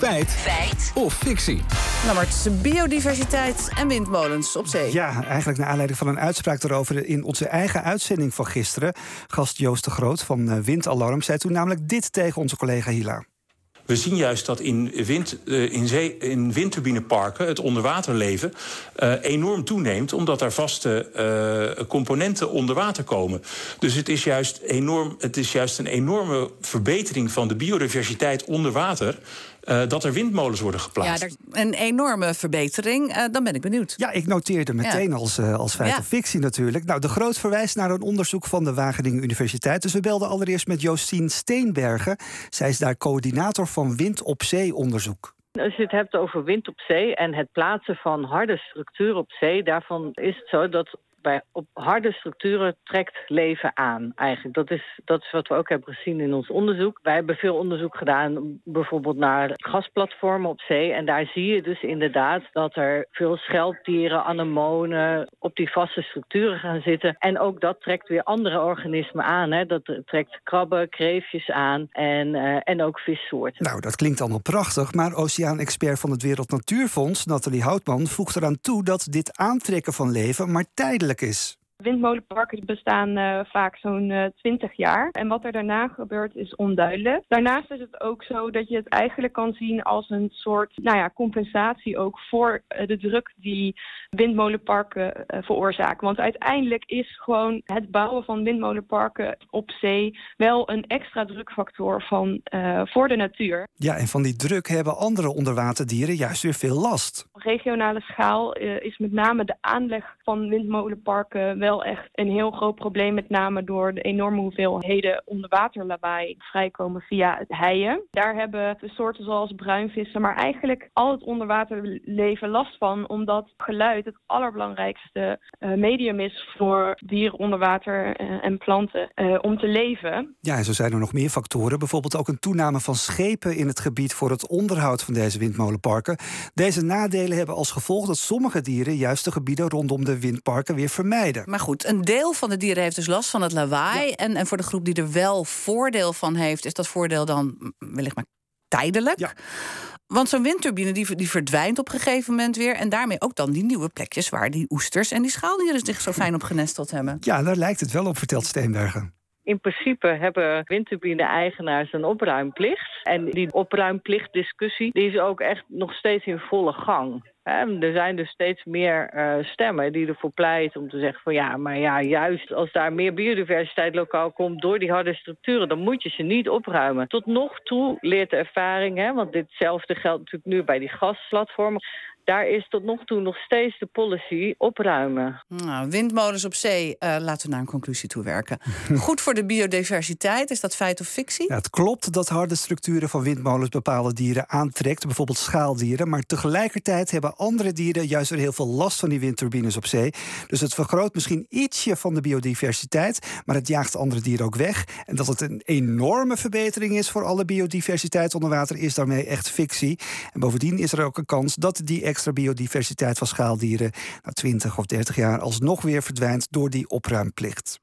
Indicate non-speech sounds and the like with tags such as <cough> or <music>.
Feit. Feit. Of fictie. Lammert, biodiversiteit en windmolens op zee. Ja, eigenlijk naar aanleiding van een uitspraak erover in onze eigen uitzending van gisteren. Gast Joost de Groot van eh, Windalarm zei toen namelijk dit tegen onze collega Hila. We zien juist dat in, wind, uh, in, zee, in windturbineparken het onderwaterleven uh, enorm toeneemt, omdat er vaste uh, componenten onder water komen. Dus het is, juist enorm, het is juist een enorme verbetering van de biodiversiteit onder water. Uh, dat er windmolens worden geplaatst. Ja, een enorme verbetering. Uh, dan ben ik benieuwd. Ja, ik noteerde meteen ja. als, uh, als feit ja. of fictie natuurlijk. Nou, de Groot verwijst naar een onderzoek van de Wageningen Universiteit. Dus we belden allereerst met Josien Steenbergen. Zij is daar coördinator van Wind op Zee onderzoek. Als je het hebt over wind op zee en het plaatsen van harde structuren op zee, daarvan is het zo dat bij op harde structuren trekt leven aan. Eigenlijk. Dat is, dat is wat we ook hebben gezien in ons onderzoek. Wij hebben veel onderzoek gedaan, bijvoorbeeld naar gasplatformen op zee. En daar zie je dus inderdaad dat er veel schelpdieren, anemonen op die vaste structuren gaan zitten. En ook dat trekt weer andere organismen aan. Hè. Dat trekt krabben, kreefjes aan en, uh, en ook vissoorten. Nou, dat klinkt allemaal prachtig. Maar oceaanexpert van het Wereld Natuurfonds, Nathalie Houtman, voegt eraan toe dat dit aantrekken van leven maar tijdelijk is. Windmolenparken bestaan uh, vaak zo'n uh, 20 jaar. En wat er daarna gebeurt is onduidelijk. Daarnaast is het ook zo dat je het eigenlijk kan zien als een soort nou ja, compensatie ook voor uh, de druk die windmolenparken veroorzaken. Want uiteindelijk is gewoon het bouwen van windmolenparken op zee wel een extra drukfactor van, voor de natuur. Ja, en van die druk hebben andere onderwaterdieren juist weer veel last. Op regionale schaal is met name de aanleg van windmolenparken wel wel echt een heel groot probleem, met name door de enorme hoeveelheden onderwaterlawaai vrijkomen via het heien. Daar hebben de soorten zoals bruinvissen, maar eigenlijk al het onderwaterleven last van, omdat geluid het allerbelangrijkste uh, medium is voor dieren onder water uh, en planten uh, om te leven. Ja, en zo zijn er nog meer factoren. Bijvoorbeeld ook een toename van schepen in het gebied voor het onderhoud van deze windmolenparken. Deze nadelen hebben als gevolg dat sommige dieren juist de gebieden rondom de windparken weer vermijden. Maar goed, een deel van de dieren heeft dus last van het lawaai. Ja. En, en voor de groep die er wel voordeel van heeft, is dat voordeel dan wellicht maar tijdelijk. Ja. Want zo'n windturbine die, die verdwijnt op een gegeven moment weer. En daarmee ook dan die nieuwe plekjes waar die oesters en die schaaldieren zich zo fijn op genesteld hebben. Ja, daar lijkt het wel op, vertelt Steenbergen. In principe hebben windturbine-eigenaars een opruimplicht. En die opruimplichtdiscussie die is ook echt nog steeds in volle gang. Er zijn dus steeds meer uh, stemmen die ervoor pleiten om te zeggen van ja, maar ja, juist als daar meer biodiversiteit lokaal komt door die harde structuren, dan moet je ze niet opruimen. Tot nog toe leert de ervaring, hè, want ditzelfde geldt natuurlijk nu bij die gasplatformen daar is tot nog toe nog steeds de policy opruimen. Nou, windmolens op zee, uh, laten we naar een conclusie toe werken. <laughs> Goed voor de biodiversiteit, is dat feit of fictie? Ja, het klopt dat harde structuren van windmolens bepaalde dieren aantrekt, bijvoorbeeld schaaldieren. Maar tegelijkertijd hebben andere dieren juist weer heel veel last van die windturbines op zee. Dus het vergroot misschien ietsje van de biodiversiteit, maar het jaagt andere dieren ook weg. En dat het een enorme verbetering is voor alle biodiversiteit onder water, is daarmee echt fictie. En bovendien is er ook een kans dat die extra biodiversiteit van schaaldieren na 20 of 30 jaar alsnog weer verdwijnt door die opruimplicht.